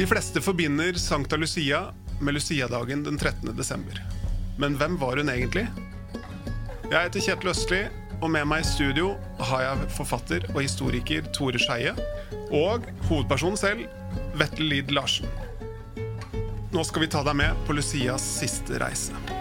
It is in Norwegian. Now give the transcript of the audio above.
De fleste forbinder Sankta Lucia med Luciadagen den 13. desember. Men hvem var hun egentlig? Jeg heter Kjetil Østli, og med meg i studio har jeg forfatter og historiker Tore Skeie og hovedpersonen selv, Vetle Lid Larsen. Nå skal vi ta deg med på Lucias siste reise.